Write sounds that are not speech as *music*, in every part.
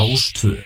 Rástvö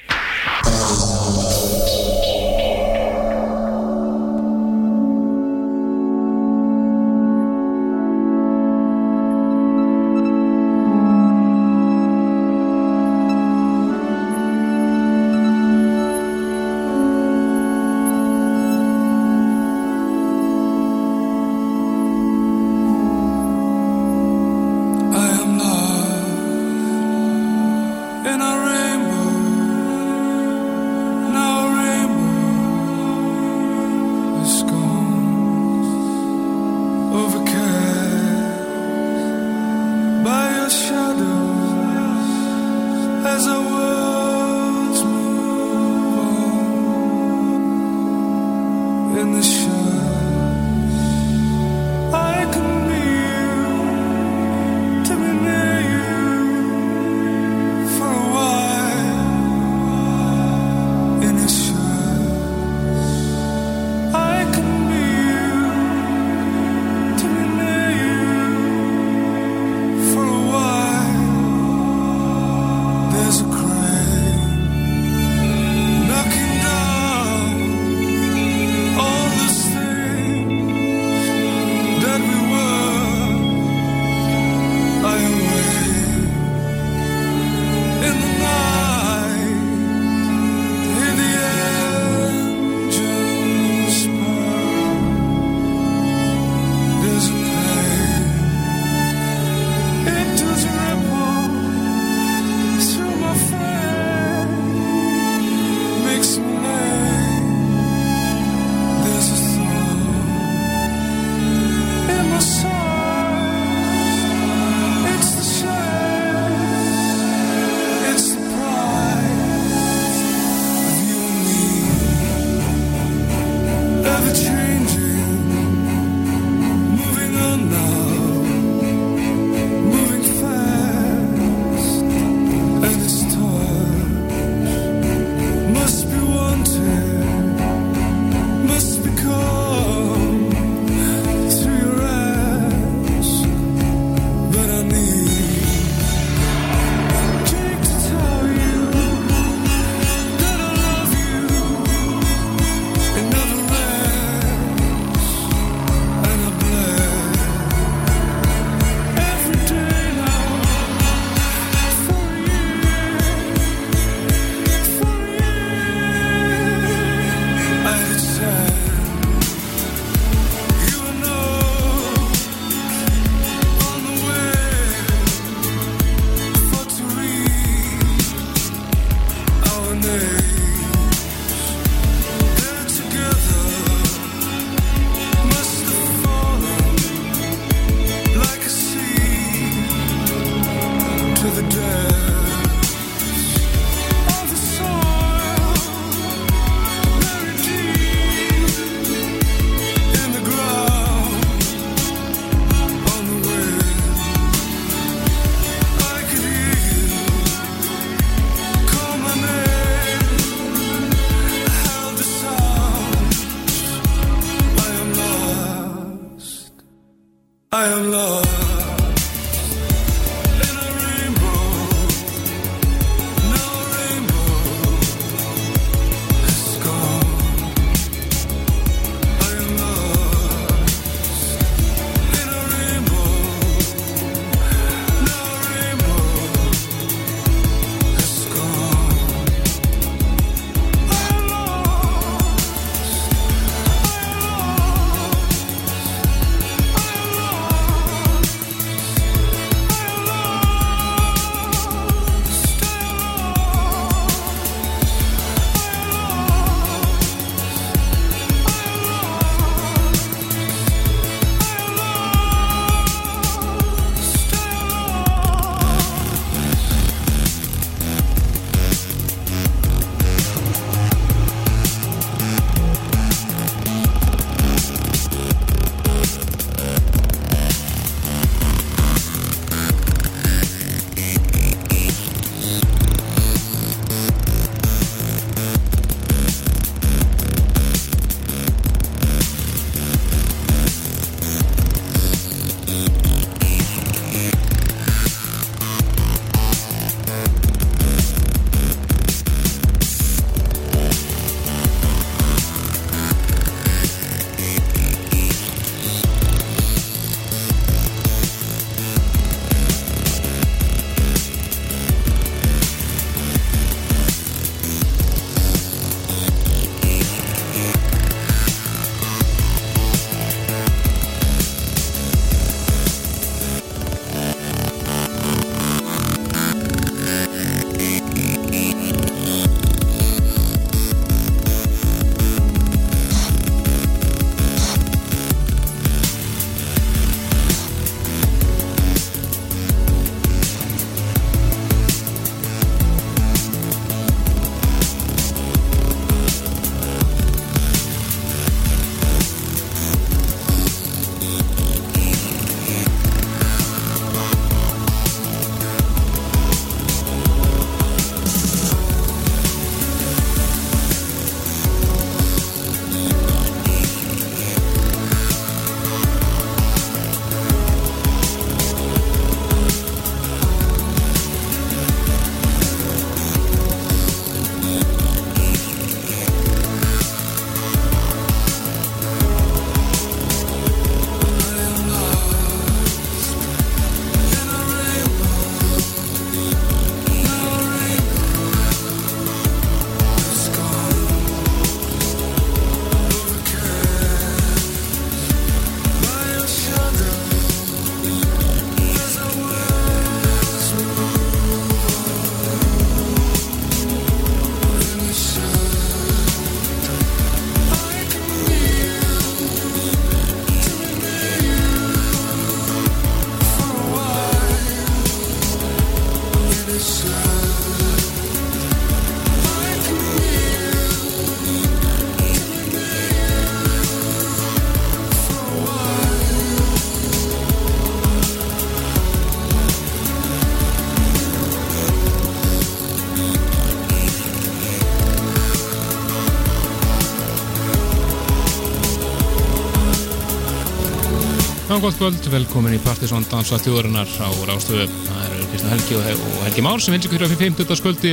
Já, gott kvöld, velkomin í Partisón Dansa Tjóðurinnar á Rástöðu. Það eru Kristján Helgi og, og Helgi Már sem vinst ykkur á 50. sköldi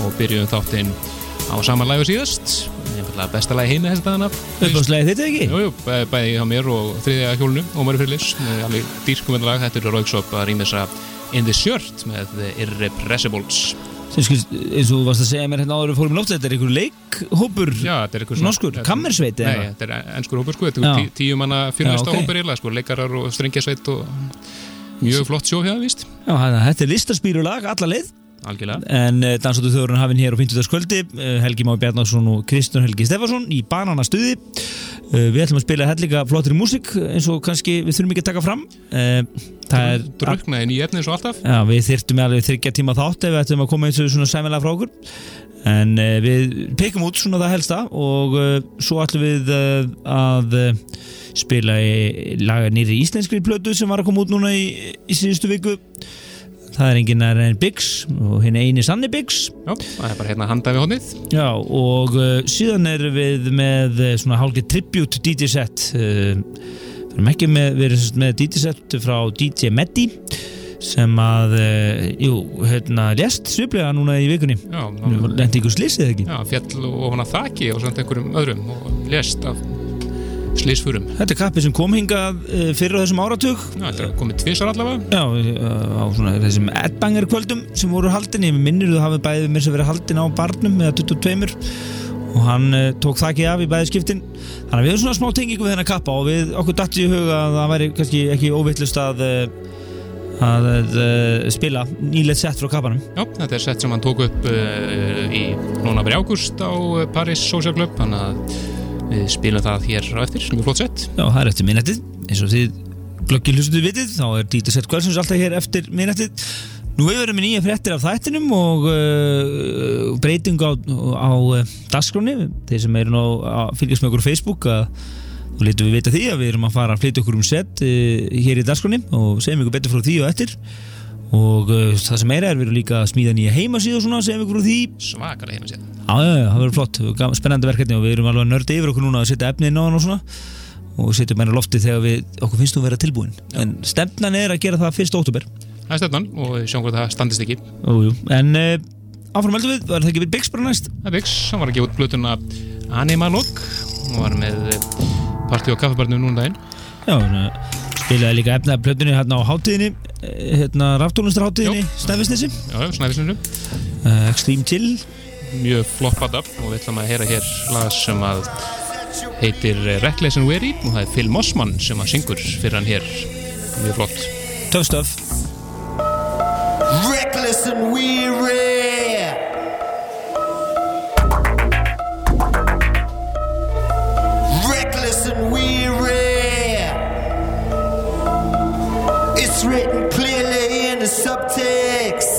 og byrjuðum þáttinn á saman lægu síðast. Nefnilega besta lægi heima þess að dagana. Uppáðslegið þetta ekki? Jú, jú, bæ- bæði hjá mér og þriðja hjólnu, Ómari Fyrlis. Alveg dýrkumendalag, þetta eru Rauksop að rýma þessa In the Shirt með Irrepressibles. Eins og þú varst að segja mér hérna áður við fórum í loft, þetta er einhver leikhópur er. Norskur, kammersveit eða Nei, þetta er ennskur hópur sko, þetta er tíu manna fyrirlista Já, ok. hópur eiginlega, sko, leikarar og strengjasveit og mjög flott sjó hérna, víst, Já, að þetta er listaspýrulag, alla leið algjörlega. En uh, dansóttu þjóðurinn hafinn hér á 50. kvöldi uh, Helgi Má Bjarnarsson og Kristján Helgi Stefansson í bananastuði Við ætlum að spila hellinga flottri músík eins og kannski við þurfum ekki að taka fram. Uh, Það er Druknaði nýja efni eins og alltaf. Já, við þyrftum alveg þryggja tíma þátt ef við ætlum að koma eins og svona sæmilega frá okkur. En uh, við pekum út svona það helsta og svo ætlum við að spila í laga nýri íslenskri plötu sem var að koma út núna í, í síðustu viku það er enginn að en Biggs og hinn eini sanni Biggs. Já, það er bara hérna handa við hodnið. Já, og uh, síðan erum við með uh, svona hálfgeð tribute DJ set uh, við erum ekki með, við erum með DJ set frá DJ Meddi sem að, uh, jú, hérna lest sviplega núna í vikunni. Já, lendi ykkur slísið ekki? já, fjall og hann að þaki og samt einhverjum öðrum og lést af slísfurum. Þetta er kappi sem kom hingað uh, fyrir á þessum áratug. Já, þetta er komið tvisar allavega. Já, uh, á svona þessum Edbanger kvöldum sem voru haldin, ég minnir þú hafið bæðið mér sem verið haldin á barnum eða 22 og hann uh, tók þakki af í bæðið skiptin. Þannig að við höfum svona smá tengingu við þennan kappa og við okkur dætti í huga að það væri kannski ekki óvittlust að að uh, spila nýleitt sett frá kappanum. Já, þetta er sett sem hann tók upp uh, í núna í ágúst á Paris Social Club, þannig að við spilum það hér á eftir, mjög flott sett. Já, það er eftir minnettið eins og þið glöggir hlustuðu vitið þá er DJ Set Kvöldsins alltaf hér eftir minnettið Nú við verðum með nýja fréttir af þættinum og uh, breyting á, á uh, dagskráni þeir sem eru að fylgjast með okkur á Facebook að þá letum við vita því að við erum að fara að flytja okkur um set uh, hér í dagskráni og segjum ykkur betur frá því og eftir og uh, það sem meira er við erum líka að smíða nýja heimasíð og svona segjum ykkur frá því Svakalega heima sér. Já, já, já, það verður flott, spennandi verkefni og við erum alveg að nörda yfir okkur núna að setja efni inn á hann og svona og setja meira lofti þegar við, okkur finnst þú að vera tilbúin en stefnan er að gera það 1. óttúber Það er stefnan og við sjáum hvað það standist ekki. Ójú, en uh, áfram heldur við, var það ekki við Biggs bara næst? Það er Biggs, hann var að gefa út blötuna Animalog og var með eh, partí og kaffibarnum núna um daginn. Já, spilaði líka efna plötunni hérna á hátíðinni eh, hérna ráftólunstraháttíðinni, Snæfisnesi Já, já, snæfisnum. uh, Extreme Chill Mjög flott patta og við ætlum að heyra hér lag sem að heitir eh, Reckless and Weary og það er Phil Mossman sem að syngur fyrir hann hér. Mjög flott. Töff stöf Reckless and weary. It's written clearly in the subtext.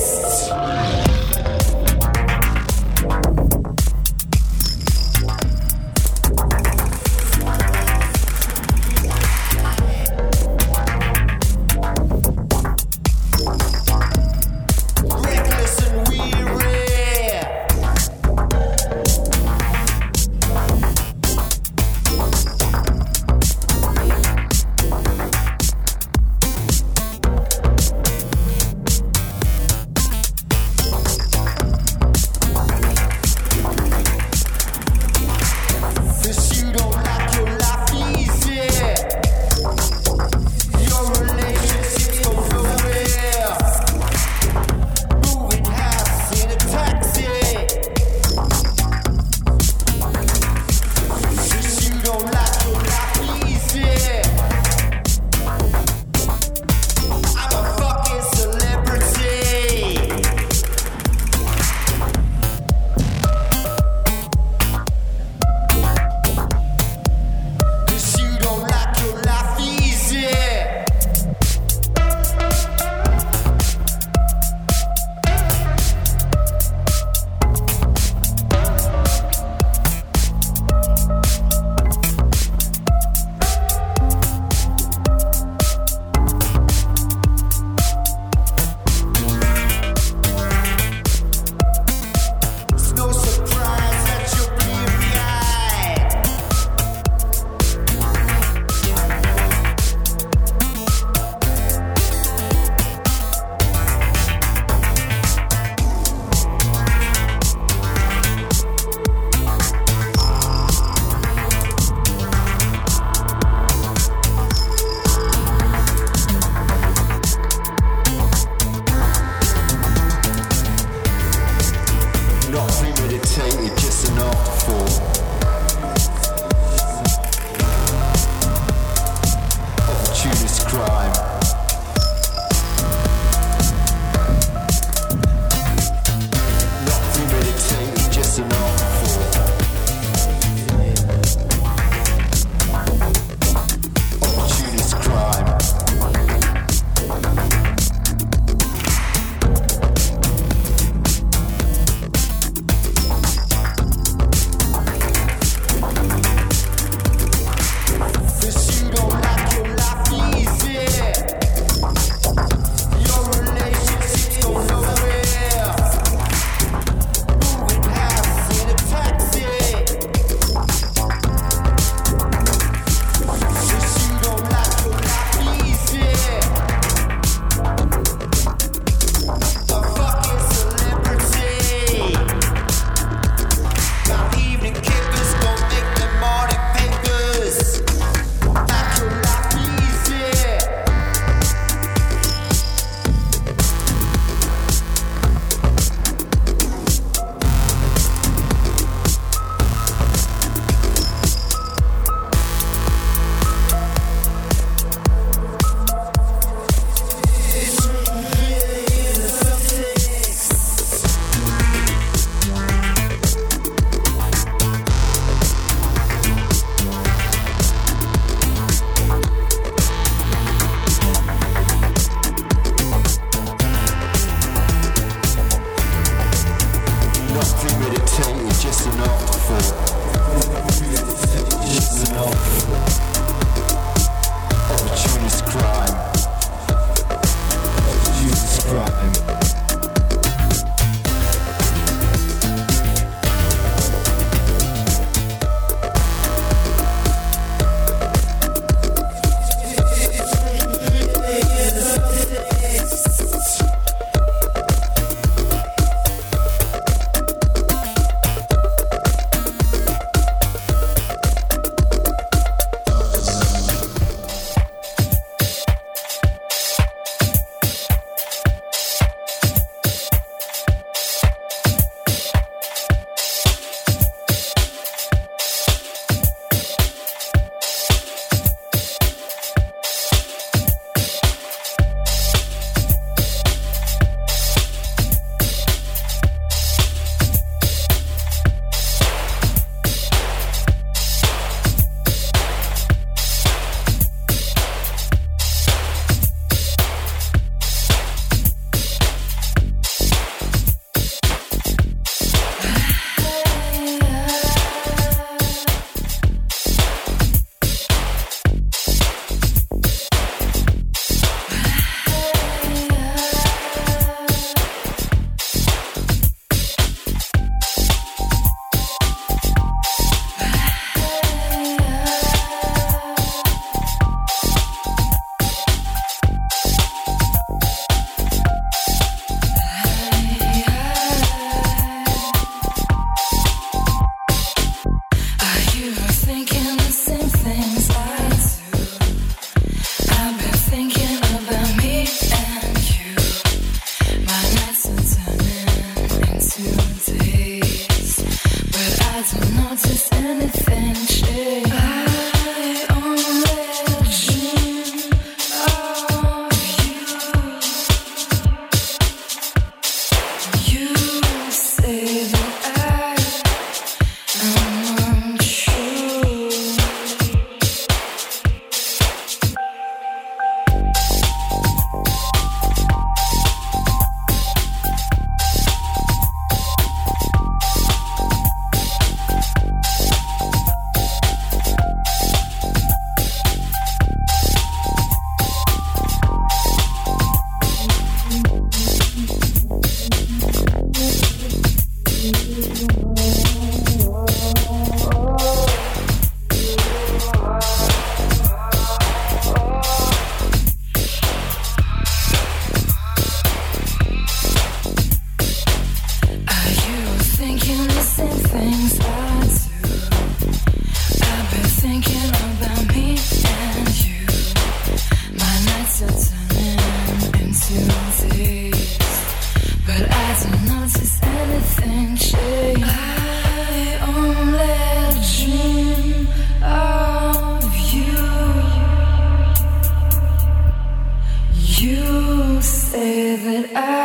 I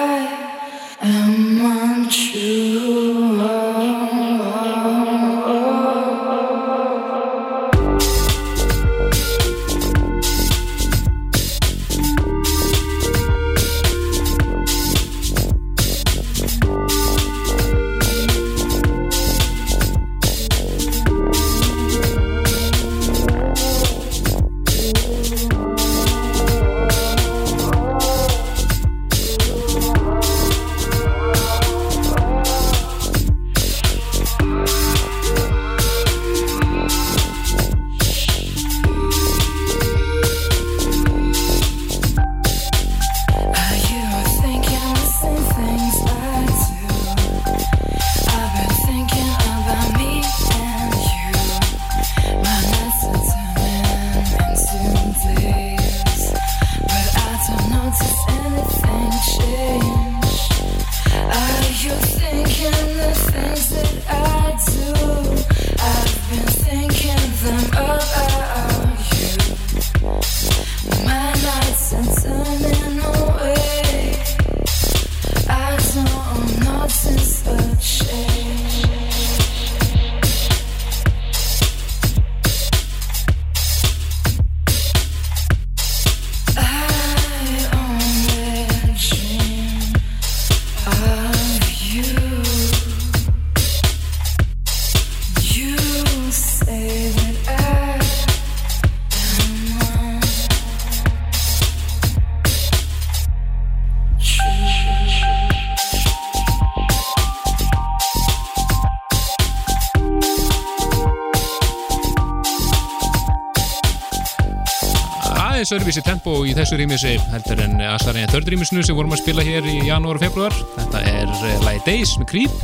aðeins öðruvísi tempo í þessu rýmisi heldur en Asarina þörd rýmisinu sem vorum að spila hér í janúar og februar þetta er eh, lagi Days með Creep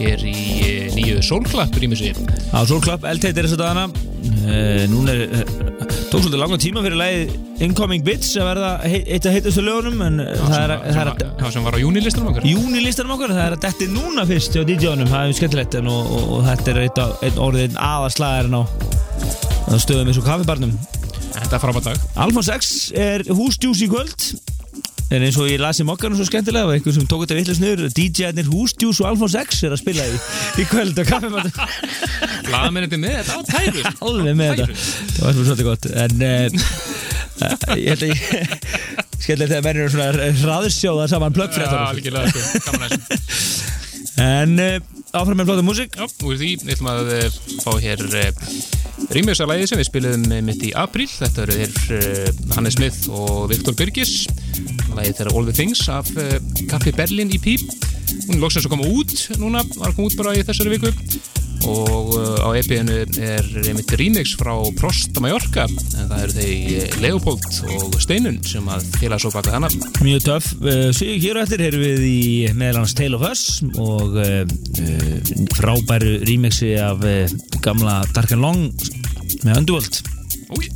hér í eh, nýju Soulclap rýmisi Á Soulclap, L-Tate er þess að dagana. Uh, Núna er uh, tók svolítið langan tíma fyrir lagið Incoming Bits að verða eitt af heitustu lögunum en uh, það er, að- það að sem var á júnilistanum okkar. Júnilistanum okkar, það er að detti núna fyrst hjá DJ-unum, það er skemmtilegt og, og, og þetta er eitt, á- einn orðið aðarslæðarinn á, á stöðum eins og kaffibarnum þetta er frábært dag. Alfons X er húsdjús í kvöld. En eins og ég las í mokkanum svo skemmtilega og einhver sem tók þetta vitlega sniður DJ-arnir húsdjús og Alfons X er að spila í, í kvöld á kaffibarnum lagamennandi með þetta? Á tæru. *laughs* Alveg með þetta. það var svolítið gott. En uh, *laughs* ég held að ég skemmtilega þegar menn eru svona hraðsjóða saman Já, plöggfréttur algjörlega, sko, *laughs* en uh, áfram með flóta músík. Já, úr því við ætlum að fá hér rýmjössalæði sem við spiliðum eh, mitt í apríl. Þetta eru hér eh, Hannes Smith og Viktor Birgis. Lægið þeirra All the Things af eh, Kaffi Berlin í Píp. Hún er loksins að koma út núna, var að koma út bara í þessari viku. Og eh, á EP-inu er einmitt remix frá Prosta Mallorca. En það eru þeir Leopold og Steinun sem að félaga svo baka hana. mjög töff uh, svo hér eftir erum við í meðlans Tale of Us og uh, uh, frábæru remixi af uh, gamla Dark and Long með Underworld Úi.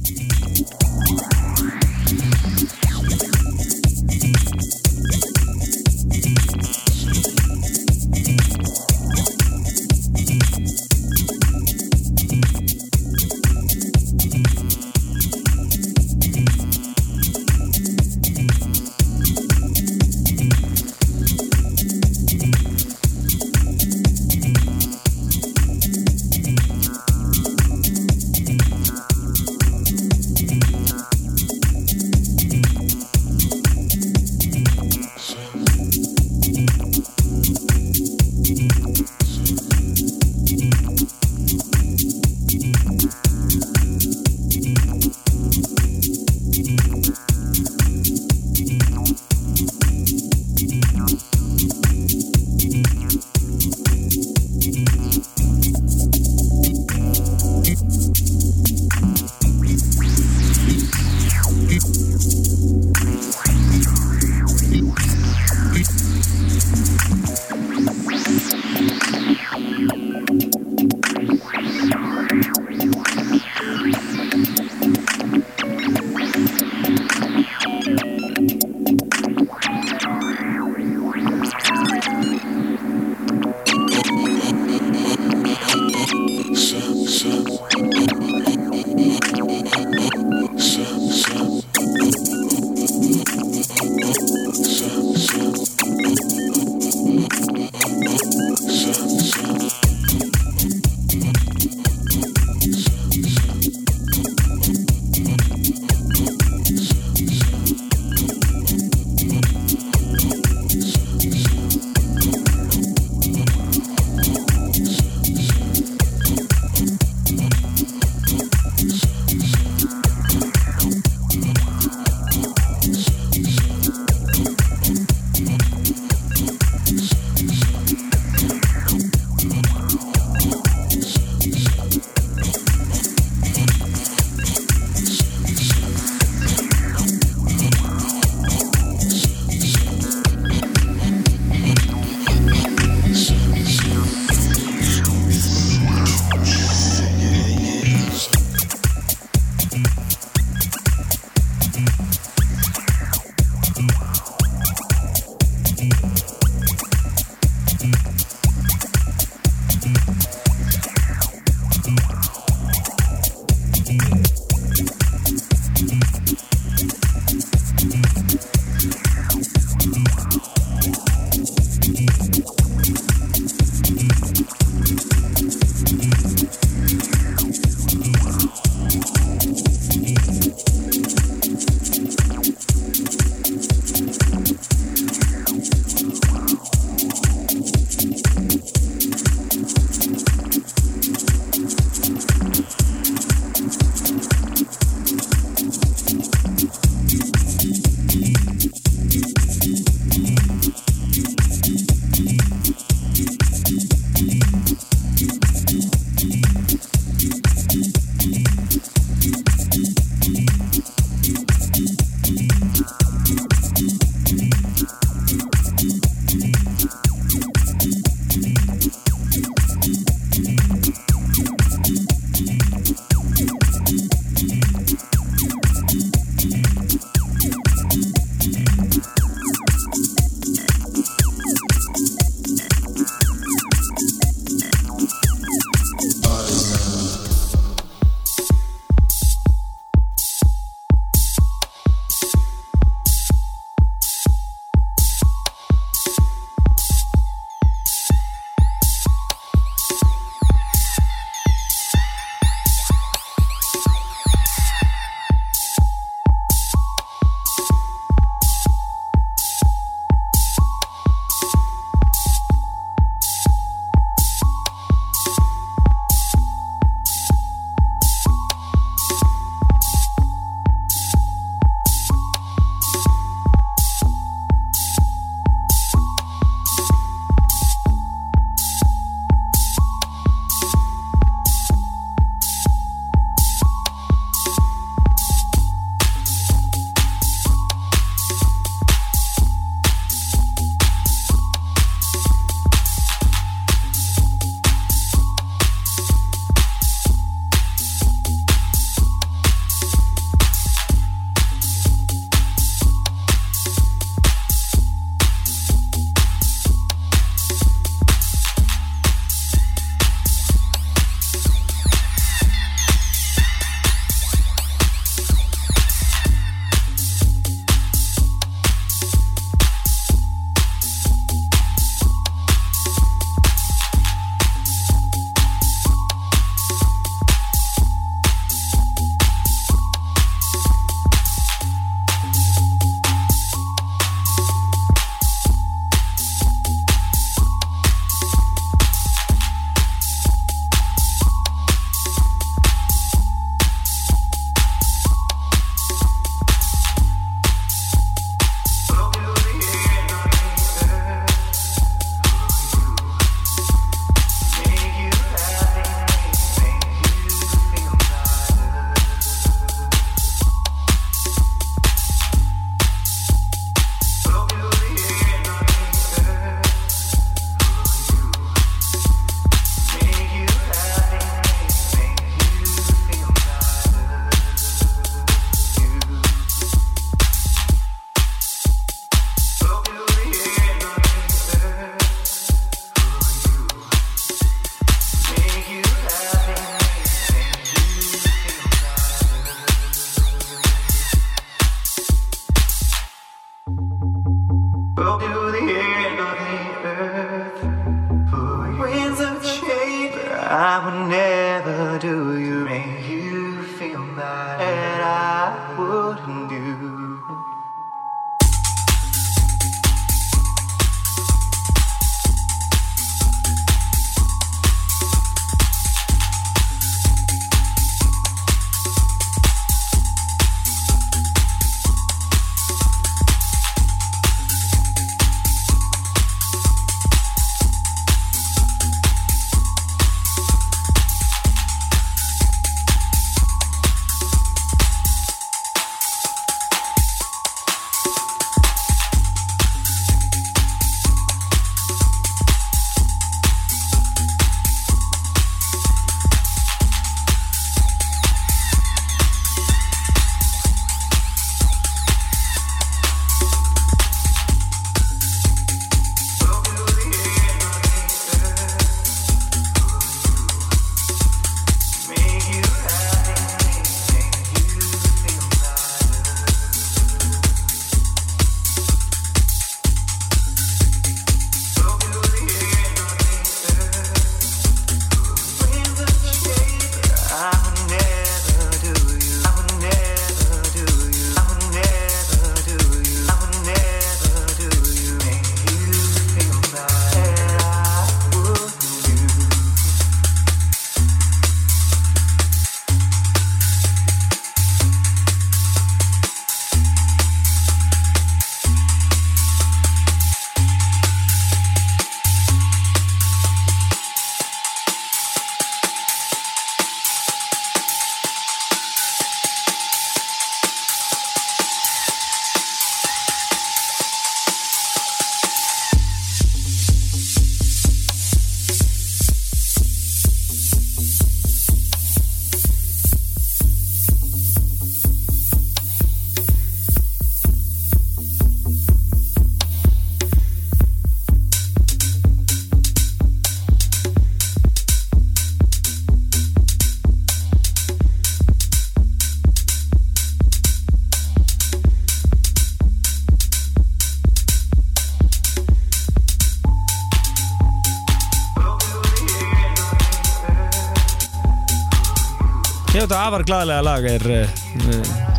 Þetta afar glæðilega lag er uh, uh,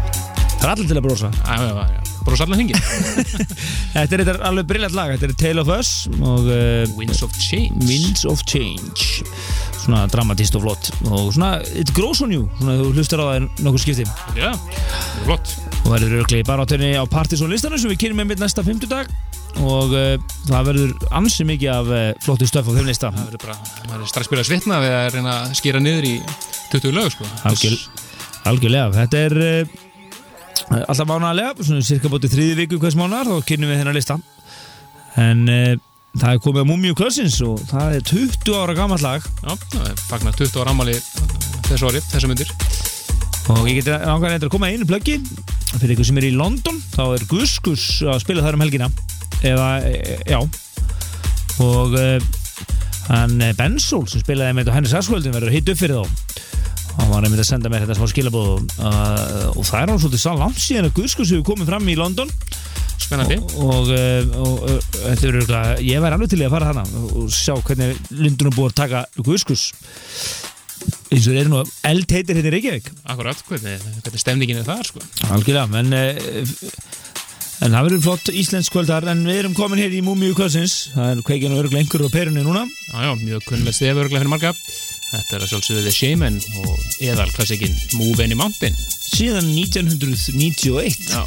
Það er allir til að brosa. Bara sallan hengið. Þetta er alveg brilljant lag Þetta er Tale of Us og uh, Winds of Change. Winds of Change Svona dramatist og flott og svona, it grows on you Svona þú hlustar á það nokkur skipti Já, það flott. og verður örglega bara átöðinni á Partizón listanum sem við kynum með mitt næsta fimmtudag og uh, það verður ansi mikið af uh, flottu stöf á þeim lista Það verður bara, maður er strax byrjað að svitna við að reyna að skýra niður í 20 lög, sko. Algjör, algjörlega, þetta er uh, alltaf mánaðarlega, svona cirka bótið þriði viku hvers mánar, þá kynum við þennan lista. En uh, það er komið að Múmiu Cousins og það er 20 ára gammal lag. Já, það er fagnar 20 ára ammali þessu orði, þessu myndir. og ég geti langar eitthvað að koma einu plöggi. Fyrir ykkur sem er í London þá er Gus Gus að spila þar um helgina. Eða, e, já. Og uh, hann eh, Ben Soul sem spilaði með þetta Hennis Aswöldin verður hitt upp fyrir þá og hann var einmitt að senda mér þetta smá skilabóð uh, og það er hann svolítið sá langt síðan að Gus hefur komið fram í London Spennandi. og, og, og, og þetta er örgulega ég væri alveg til í að fara hana og sjá hvernig Lundunum búið að taka Gus eins og þeir eru nú eldheitir hérna í Reykjavík Akkurat, hvernig, hvernig stemningin er þar, sko. Algjörlega, en uh, en það verður flott íslensk kvöldar en við erum komin hér í Múmiu Kvöldsins það er kveikin og örgulega einhverju á perunni núna Já, já, mjög kunnlega stef örglega fyrir marga. Þetta er að sjálfsögðu The Shaman og eðal klassikinn Move Any Mountain. síðan 1991 Já.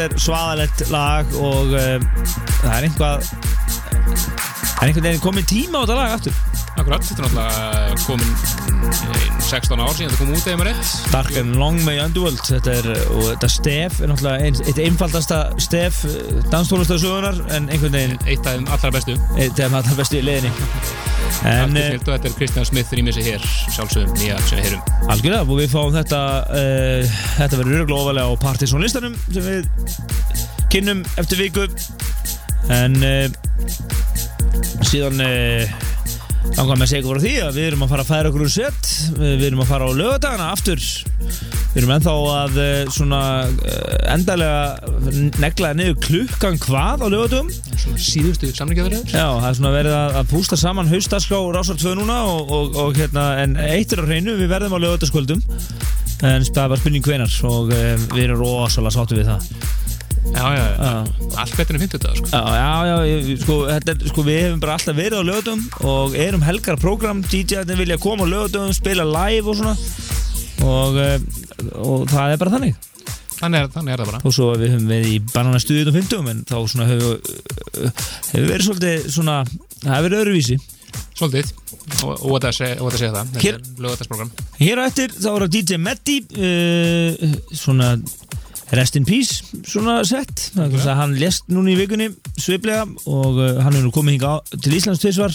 Þetta er svaðalegt lag og uh, það er einhvað það er einhvern veginn komin tíma á þetta lag aftur? Akkurat, þetta er náttúrulega komin mm, 16 ár síðan þetta kom út eða maður rétt. Dark and Long May Underworld þetta er, og þetta stef er náttúrulega ein, eitt einfaldasta stef danstólustasögunar en einhvern veginn Eitt af þeim allra bestu. Eitt af þeim allra bestu í liðinni en og þetta er Kristján Smith rýmið sig hér sjálfsögum nýja sem við heyrum. Algjörlega og við fáum þetta uh, þetta verður öruglega ofalega á Partisan listanum sem við kynnum eftir viku. En uh, síðan uh, með að segja frá því að við erum að fara að færa okkur úr set. Við erum að fara á lögadagana aftur. Við erum ennþá að svona endalega negla niður klukkan hvað á lögadagum Svona síðustu samlingjafæriður Já, það er svona verið að, að pústa saman haustaskrá Rásar 2 núna og, og, og hérna, en eitt er á hreinu, við verðum á lögutaskvöldum en það er bara spurning hvenar og um, við erum rosalega sáttu við það. Já, já, já, allt betur en 50 dag sko. já, já, já sko, þetta sko, við hefum bara alltaf verið á lögutum og erum helgar program, DJ-arnir vilja koma á lögutum, spila live og svona. Og, um, og það er bara þannig Þannig er, þannig er það bara. Og svo við höfum verið í banana stuðið og 50 en þá svona hefur hefur verið svolítið svona það hefur verið öðruvísi. Svolítið. Og, og þetta segja, það. Þetta Hér- Hér á eftir þá er það DJ Meddi uh, svona Rest in Peace svona sett. Hann lest núna í vikunni sviplega og uh, hann er nú komið hinga til Íslands tvisvar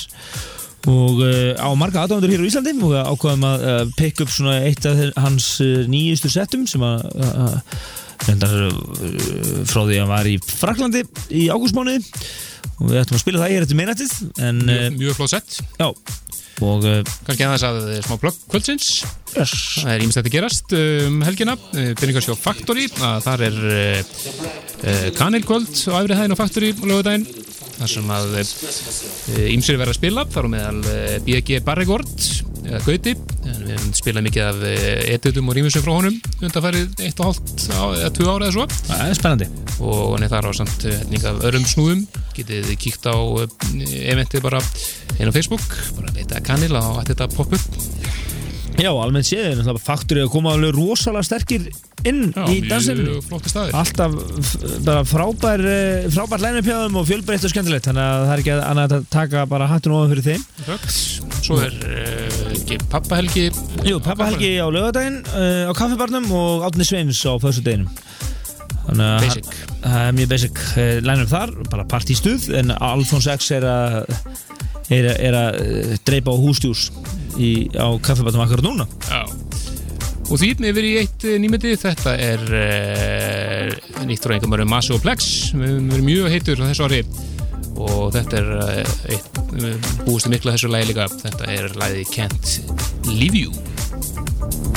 og uh, á marga aðdæmandur hér á Íslandi og ákvaðum að uh, pick up svona eitt af hans uh, nýjustu settum sem að uh, frá því að hann var í Fraklandi í ágústmánuði. Og við ættum að spila það hér eftir meinættið en Mjög, mjög flóð sett. Já. Og Kannski aðeins að eh, smá plögg kvöldsins. Yes. Það er ímest þetta gerast um helgina. Byrningarsjó Factory að þar er kanilkvöld á æfri hæðin á Factory á lögudaginn þar sem að ímsir verða að spila þar á meðal uh, BG Barregord eða Gauti. Við hefum spilað mikið af etutum og rýmisum frá honum undanfærið eitt og hálft á- eða tvö ára eða svo. Það er spennandi. Og hann er þar á samt hefning af örum snúðum. Getið kíkt á eventið bara inn á Facebook. Bara leita ætti þetta að poppa upp. Já, almennt séð, en það faktur að koma alveg rosalega sterkir inn Já, í staðir Alltaf frábær, eh, frábær lænupjáðum og fjölbreytt og skemmtilegt, þannig að það er ekki annað að taka bara hattun ofan fyrir þeim. Rögt. Svo er uh, ekki pappahelgi Jú, Peppa Helgi á lögadaginn uh, á kaffibarnum og Átni Sveins á föstudeginum. Þannig að Basic. það er mjög basic lænum þar, bara partístuð, en Alfons X er að er, að- dreipa á hústjús í, á kaffibarnum akkurat núna. Já. Og því yfir í eitt eh, nýmyndi þetta er uh, nýtt frá einhverjum um Masi og Plex. Við verið mjög heitur á þessu ári. Og þetta er uh, eitt búist mikla þessu lagi líka. Þetta er lagið Can't Leave You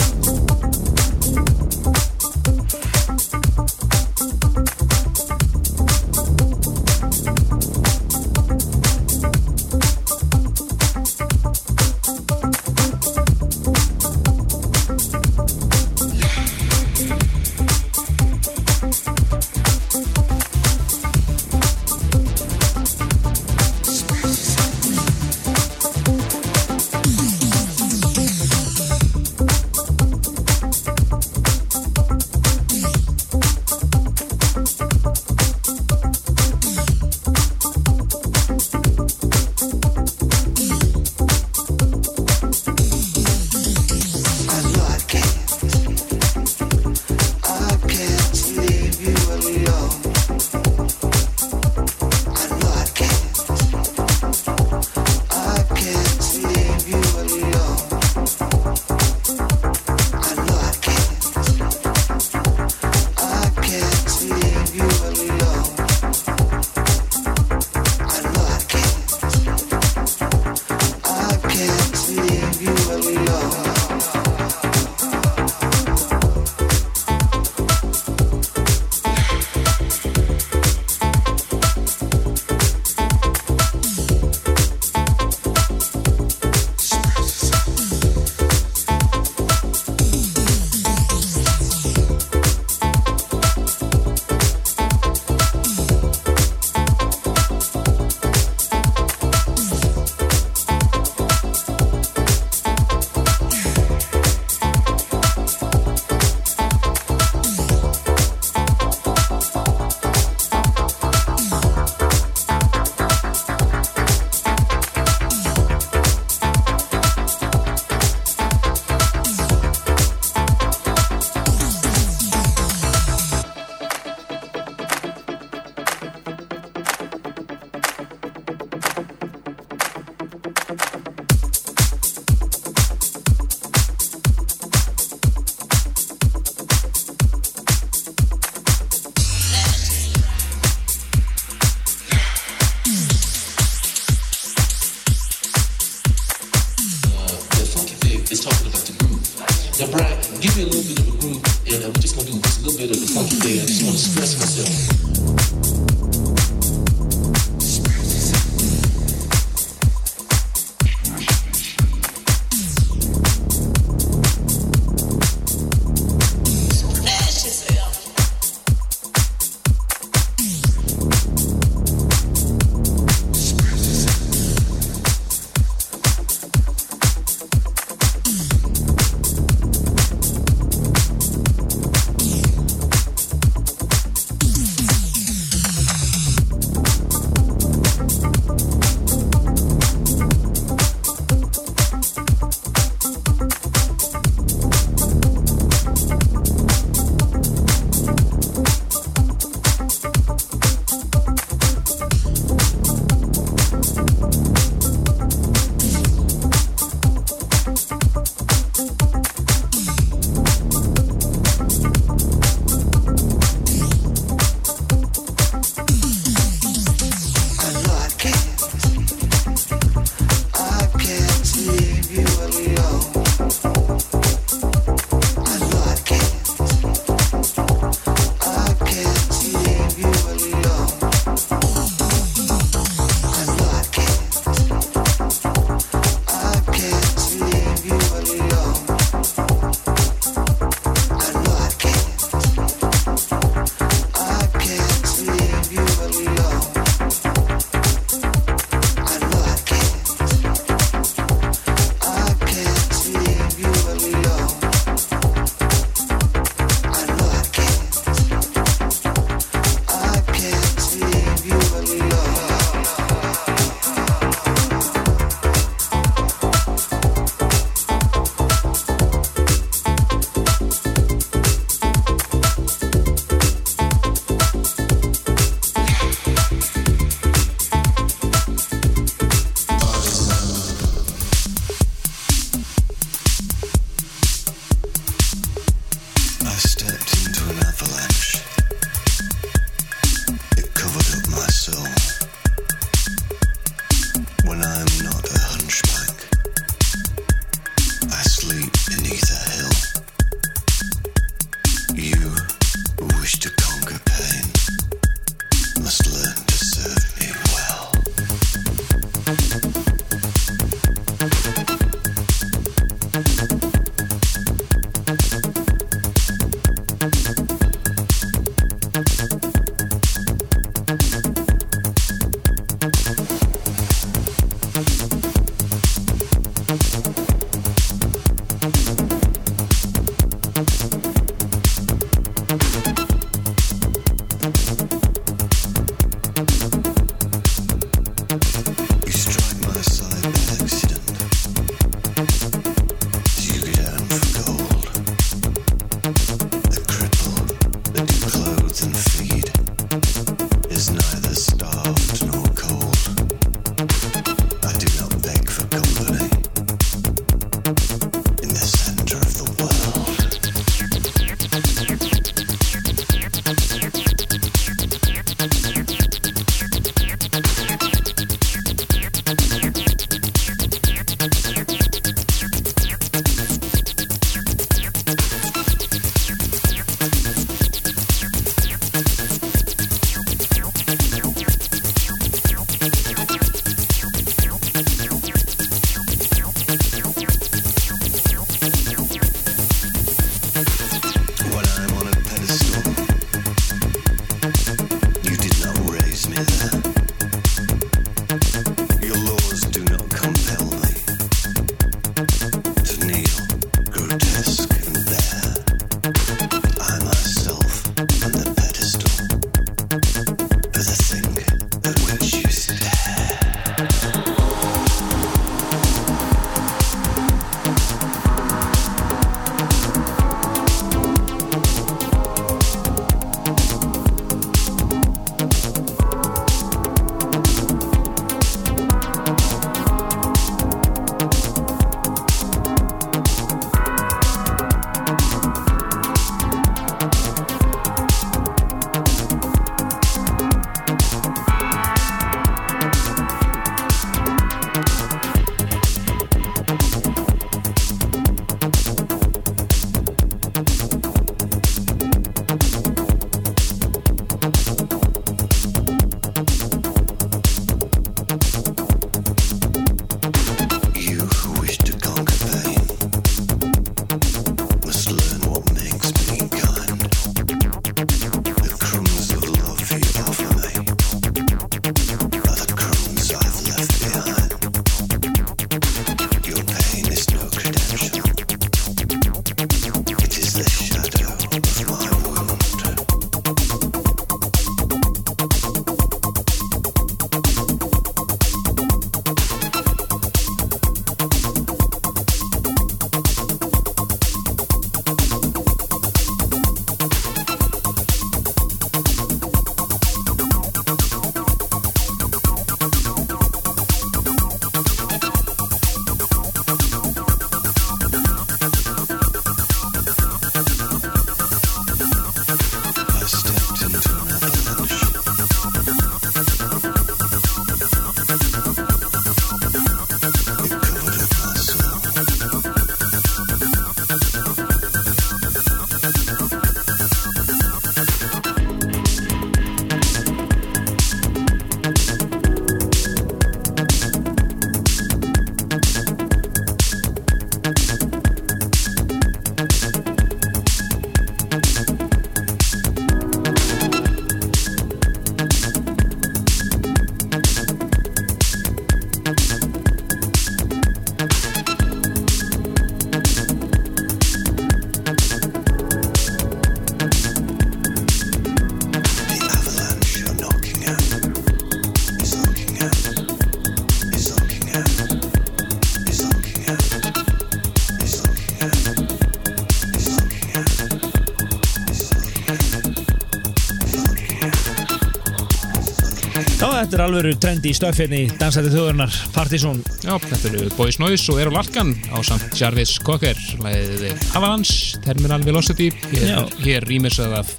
alveg trendi í stöffinni Dansætti þjóðurnar, Partizón Já, þetta eru Boys Noise og Errol Larkan á samt Jarvis Cocker læðið Avalanche, Terminal Velocity. Hér, hér rýmisað af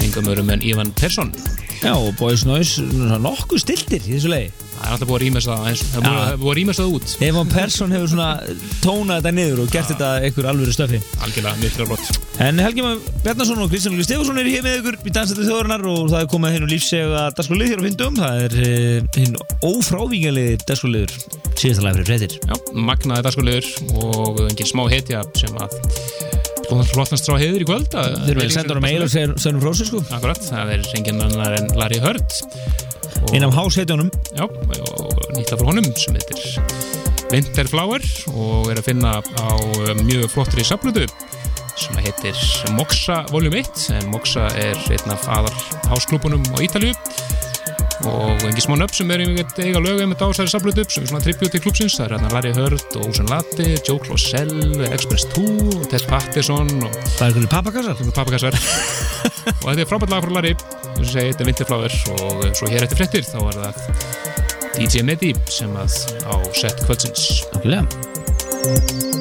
engum örum en Ivan Persson. Já, og Boys Noise, nokkuð stiltir í þessu lagi. Það er alltaf búið að rýmast það eins, það er búið að- rýmast það út. Evan Persson hefur svona tónað þetta niður og gert þetta einhver alvöru stöfi algjörlega brott En Helgi Már Bjarnason og Kristján Lúli Stefansson eru hér með ykkur í Dansætti þjóðurnar og það er komið hinn og lífsega dagskrálið hér á fyndum það er uh, hinn ófrávíkjalið dagskrálið síðasta lag fyrir fréttir. Já, magnaði dagskulegur og engin smá hetja sem að flottnast frá heiður í kvöld. Þeir eru að senda honum mail og segja sennum frá sig sko. Akkurat, það er engin annar en Larry Hurd. Og, inn af hásheitjónum Já, og nýtla frá honum sem heitir Winterflower og er að finna á uh, mjög flottri saflutu sem heitir Moxa Volume 1 en Moxa er einn af aðal hásklúpunum á Ítalju og engi smá nöfn sem er einmitt eiga lög einmitt á þessari saflutu sem er svona tribute til klúpsins það er hérna Larry Hurd og Ocean Latte Joe Closell, Express 2 og Ted Patterson og Það er einhverju pappakassar. Pappakassar. *laughs* Og þetta er frábært lag frá Larry eins og segi, þetta er Winterflower. Og svo hér eftir fréttir þá var það DJ Medi sem að á set kvöldsins. Nákvæmlega. Já,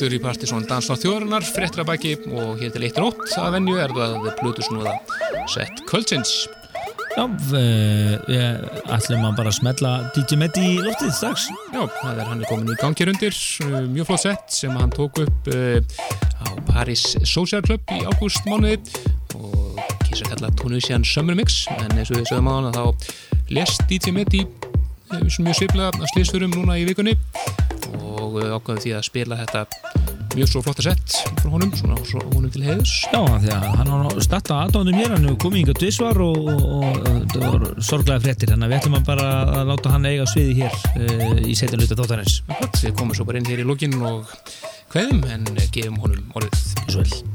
aftur í Partisón Dansná þjóðarinnar, fréttra bæki og hér til eitt rótt að venju er það Plutusnúða sett kvöldsins. Já, uh, ætlum að bara smetla DJ Meddi í loftið strax. Já, það er hann er komin í gangi rundir, uh, mjög flott sett sem hann tók upp uh, á Paris Social Club í ágúst mánuði og kýrsa að kalla Tunisian Summer Mix. En eins og við sögum á hann að þá lest DJ Meddi uh, mjög sviplega að slýsfurum núna í vikunni og ákvæði því að spila þetta mjög svo flotta sett frá honum, svona svo honum til heiðus Já, því að hann var starta aðdóndum hér hann komið yngar dvisvar og, og, og, sorglega fréttir. Þannig að við ætlum að bara að láta hann eiga sviði hér uh, í setjum luta þáttarins. Við komum svo bara inn hér í lókin og kveðum en eh, gefum honum orðið. Svo vel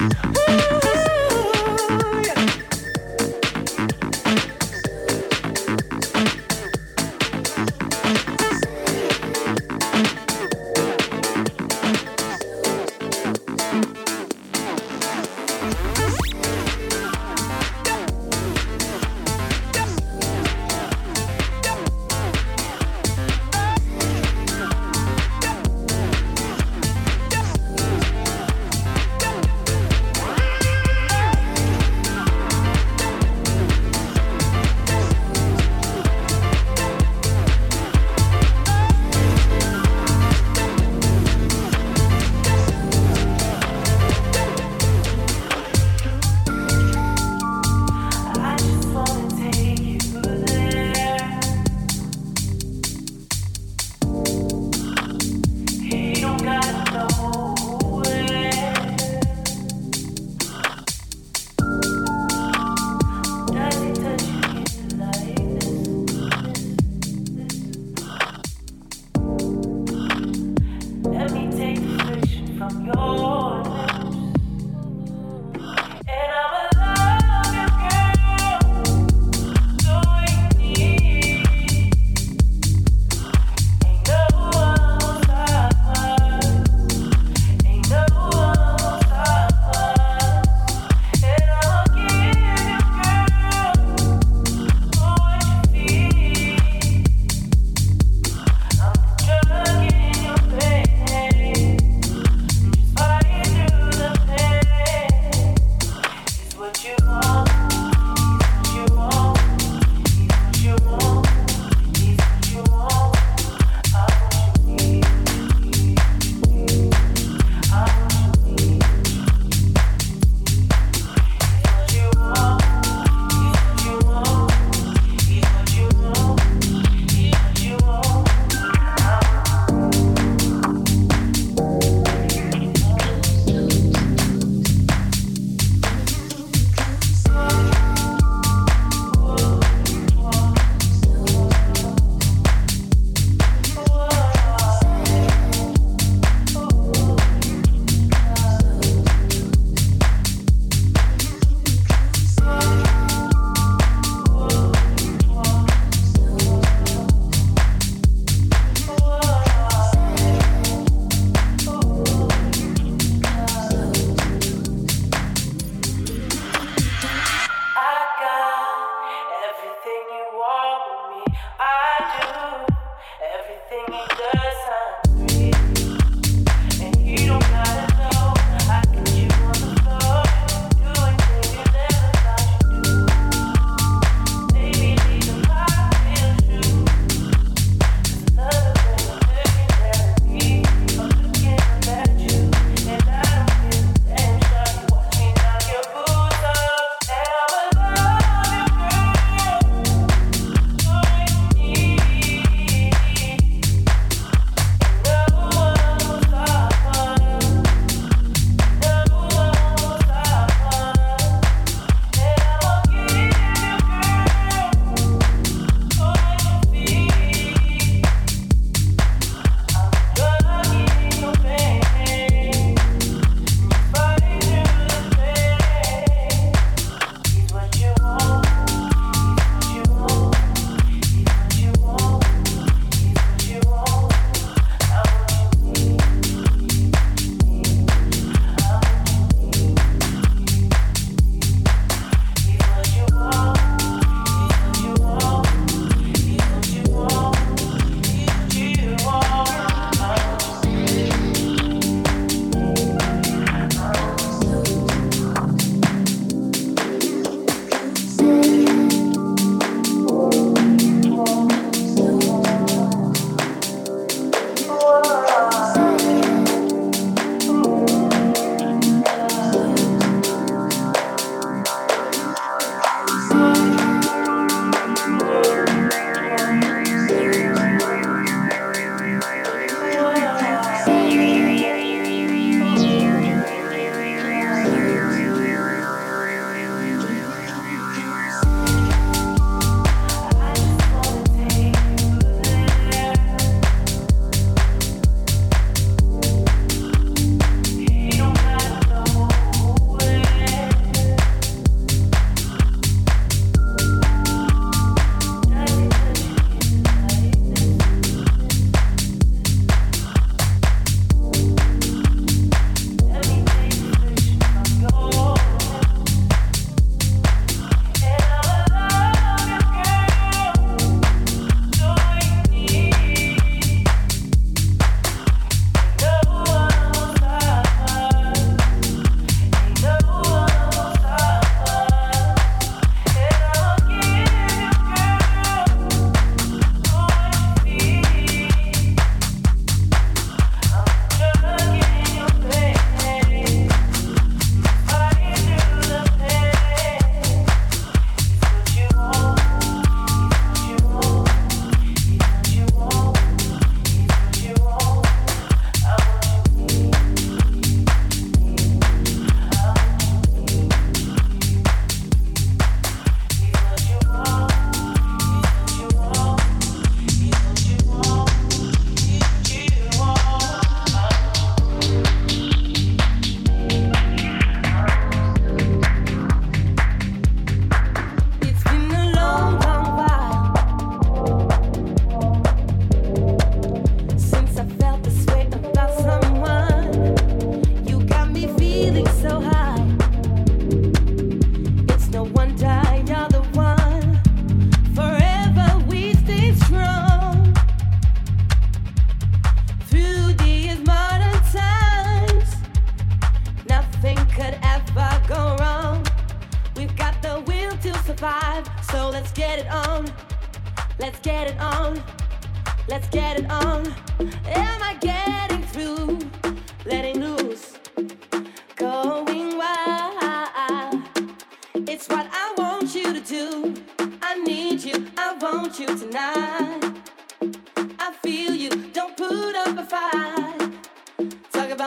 Yeah.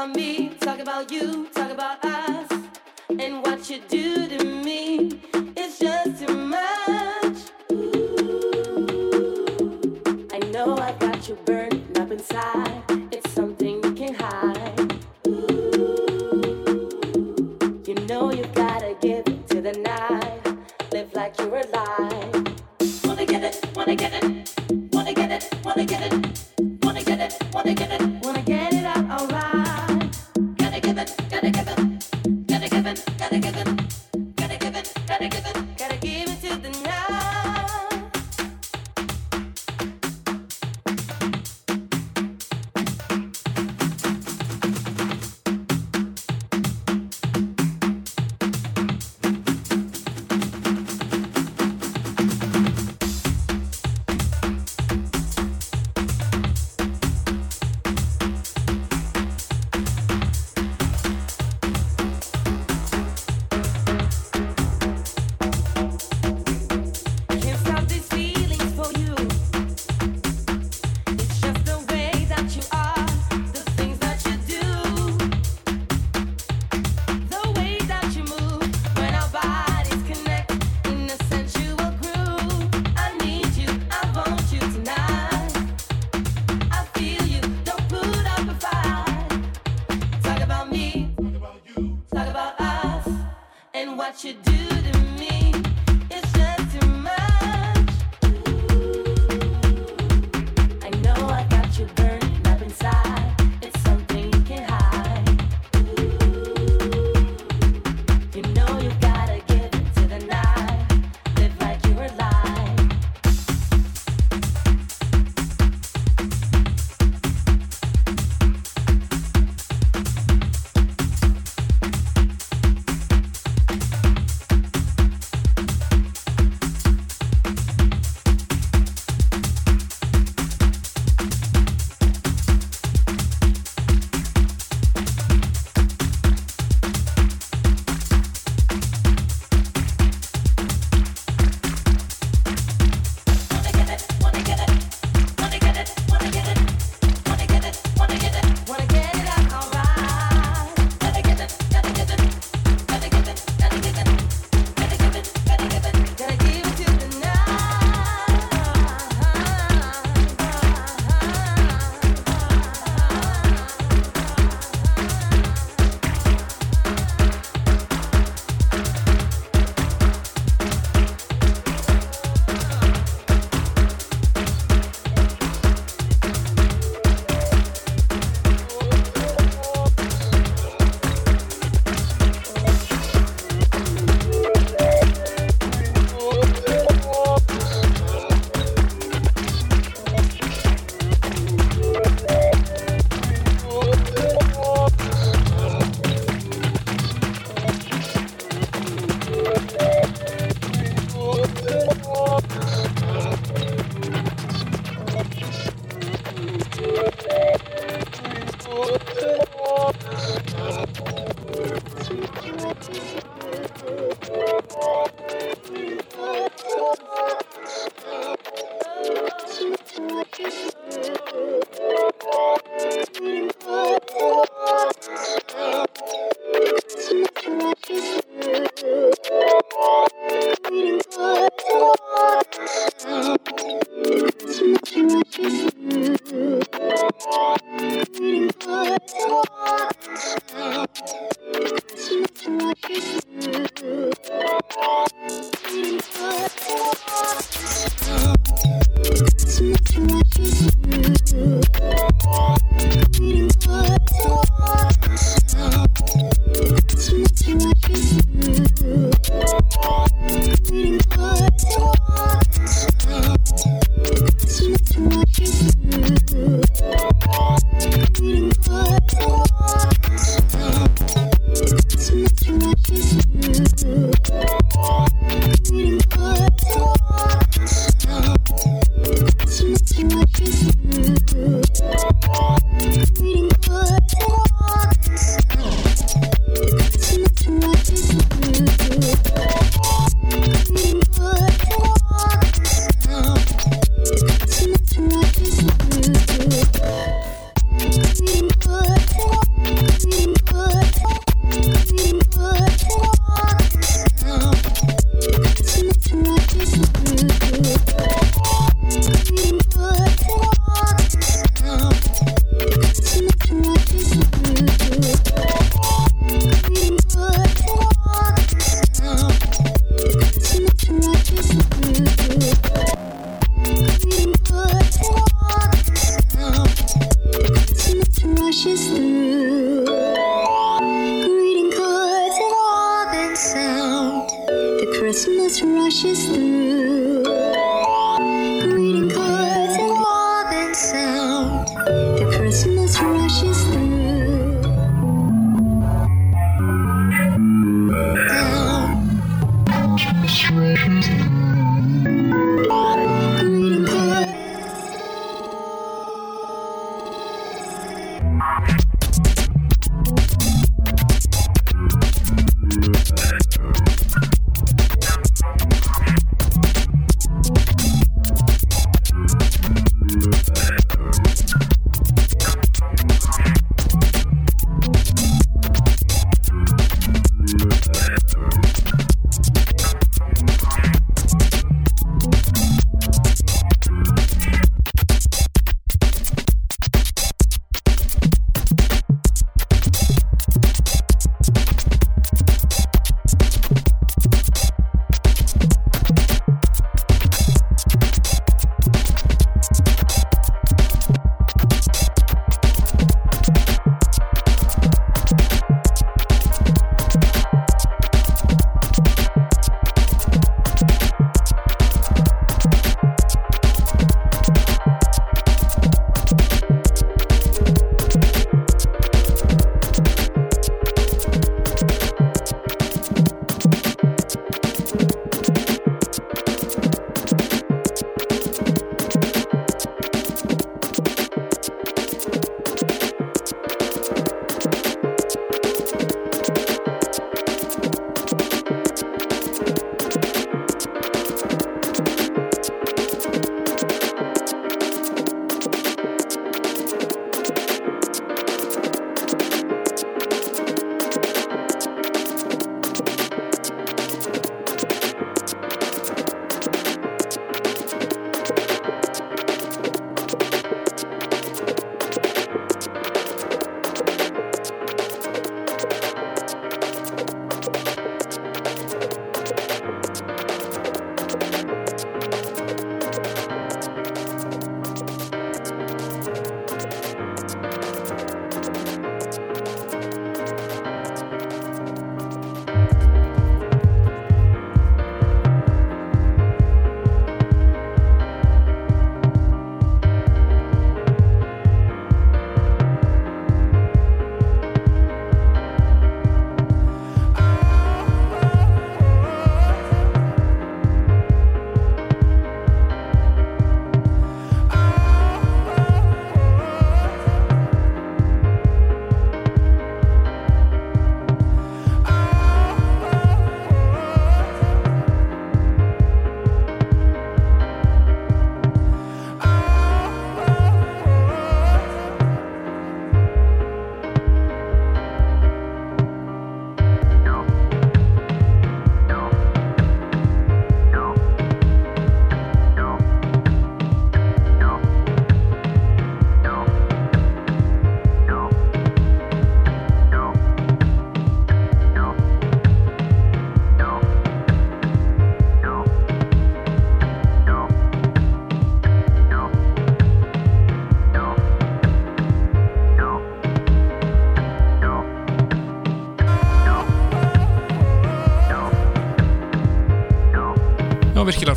about me, talk about you, talk about us, and what you do.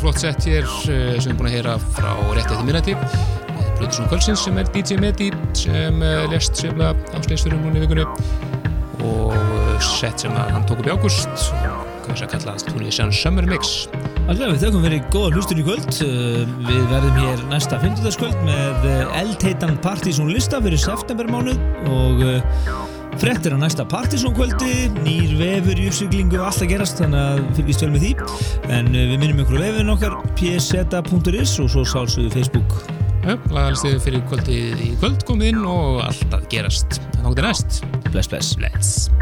Flott sett hér eh, sem við búin að heyra frá rétt eftir minnati Blöðursson Kvölsins sem er DJ Medi sem eh, lest að ásleisturinn núna í vikunni. Og eh, sett sem hann tók upp í águst hvað sem kallast Tunisian Summer Mix. Alltaf við þökkum fyrir góða hlustur í kvöld. Við verðum hér næsta 50. kvöld með eldheitan Partizón lista fyrir septembermánuð og frettir á næsta Partizón kvöldi nýr vefur í uppsuglingu og allt að gerast þannig að fylgist vel með því. En uh, við minnum ykkur vefun okkar pseta.is og svo sálsögðu Facebook. Já, lagalistið fyrir kvöldið í kvöld komið inn og allt að gerast. Þá er næst. Bless bless. Bless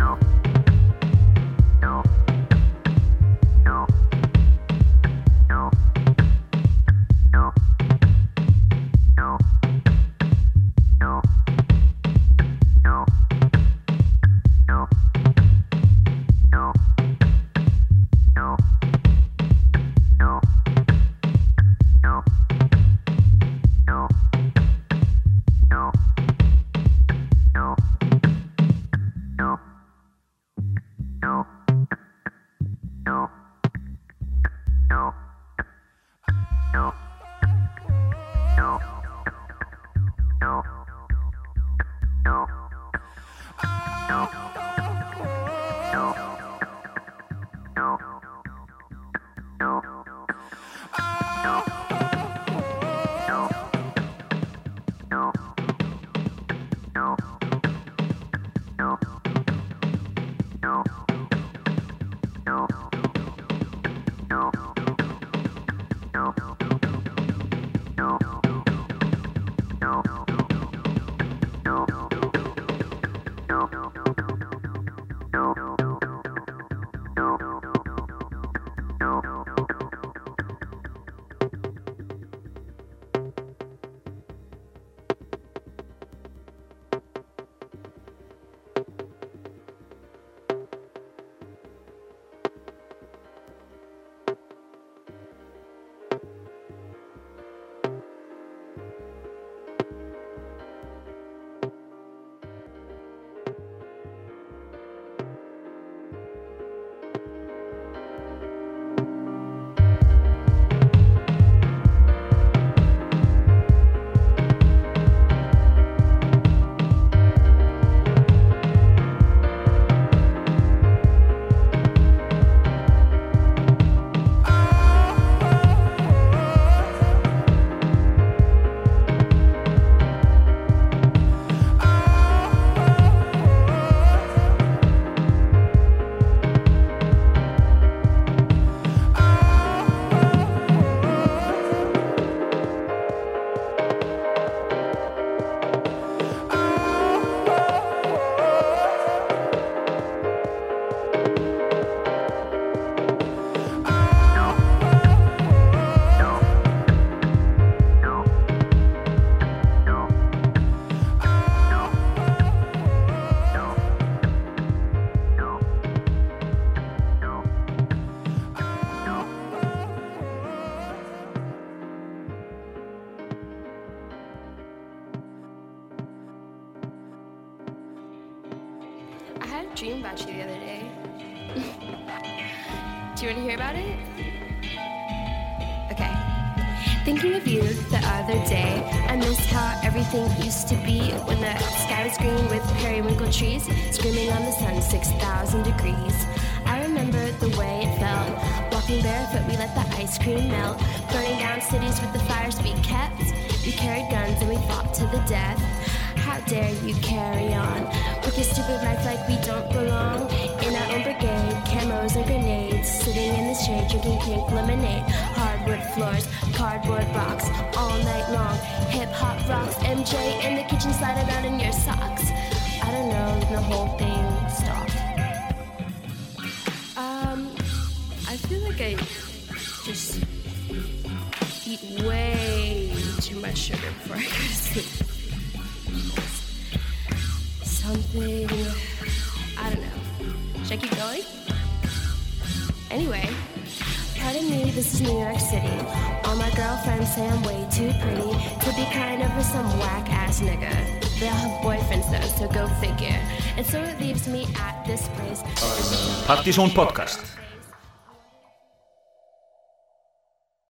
used to be when the sky was green with periwinkle trees screaming on the sun 6,000 degrees. I remember the way it felt. Walking barefoot, we let the ice cream melt. Burning down cities with the fires we kept. We carried guns and we fought to the death. How dare you carry on with your stupid life like we don't belong? In our own brigade, camos and grenades, sitting in the shade, drinking pink lemonade. Hardwood floors, cardboard box, all night long. Hip hop rocks, MJ slide in your socks. I don't know, the whole thing stopped. Um, I feel like I just eat way too much sugar before I go to sleep. Something, I don't know. Should I keep going? Anyway, pardon me, this is New York City. All my girlfriends say I'm way too pretty to be kind of with some whack ass nigga. Figure. And so it leaves me at this place. Partizón podcast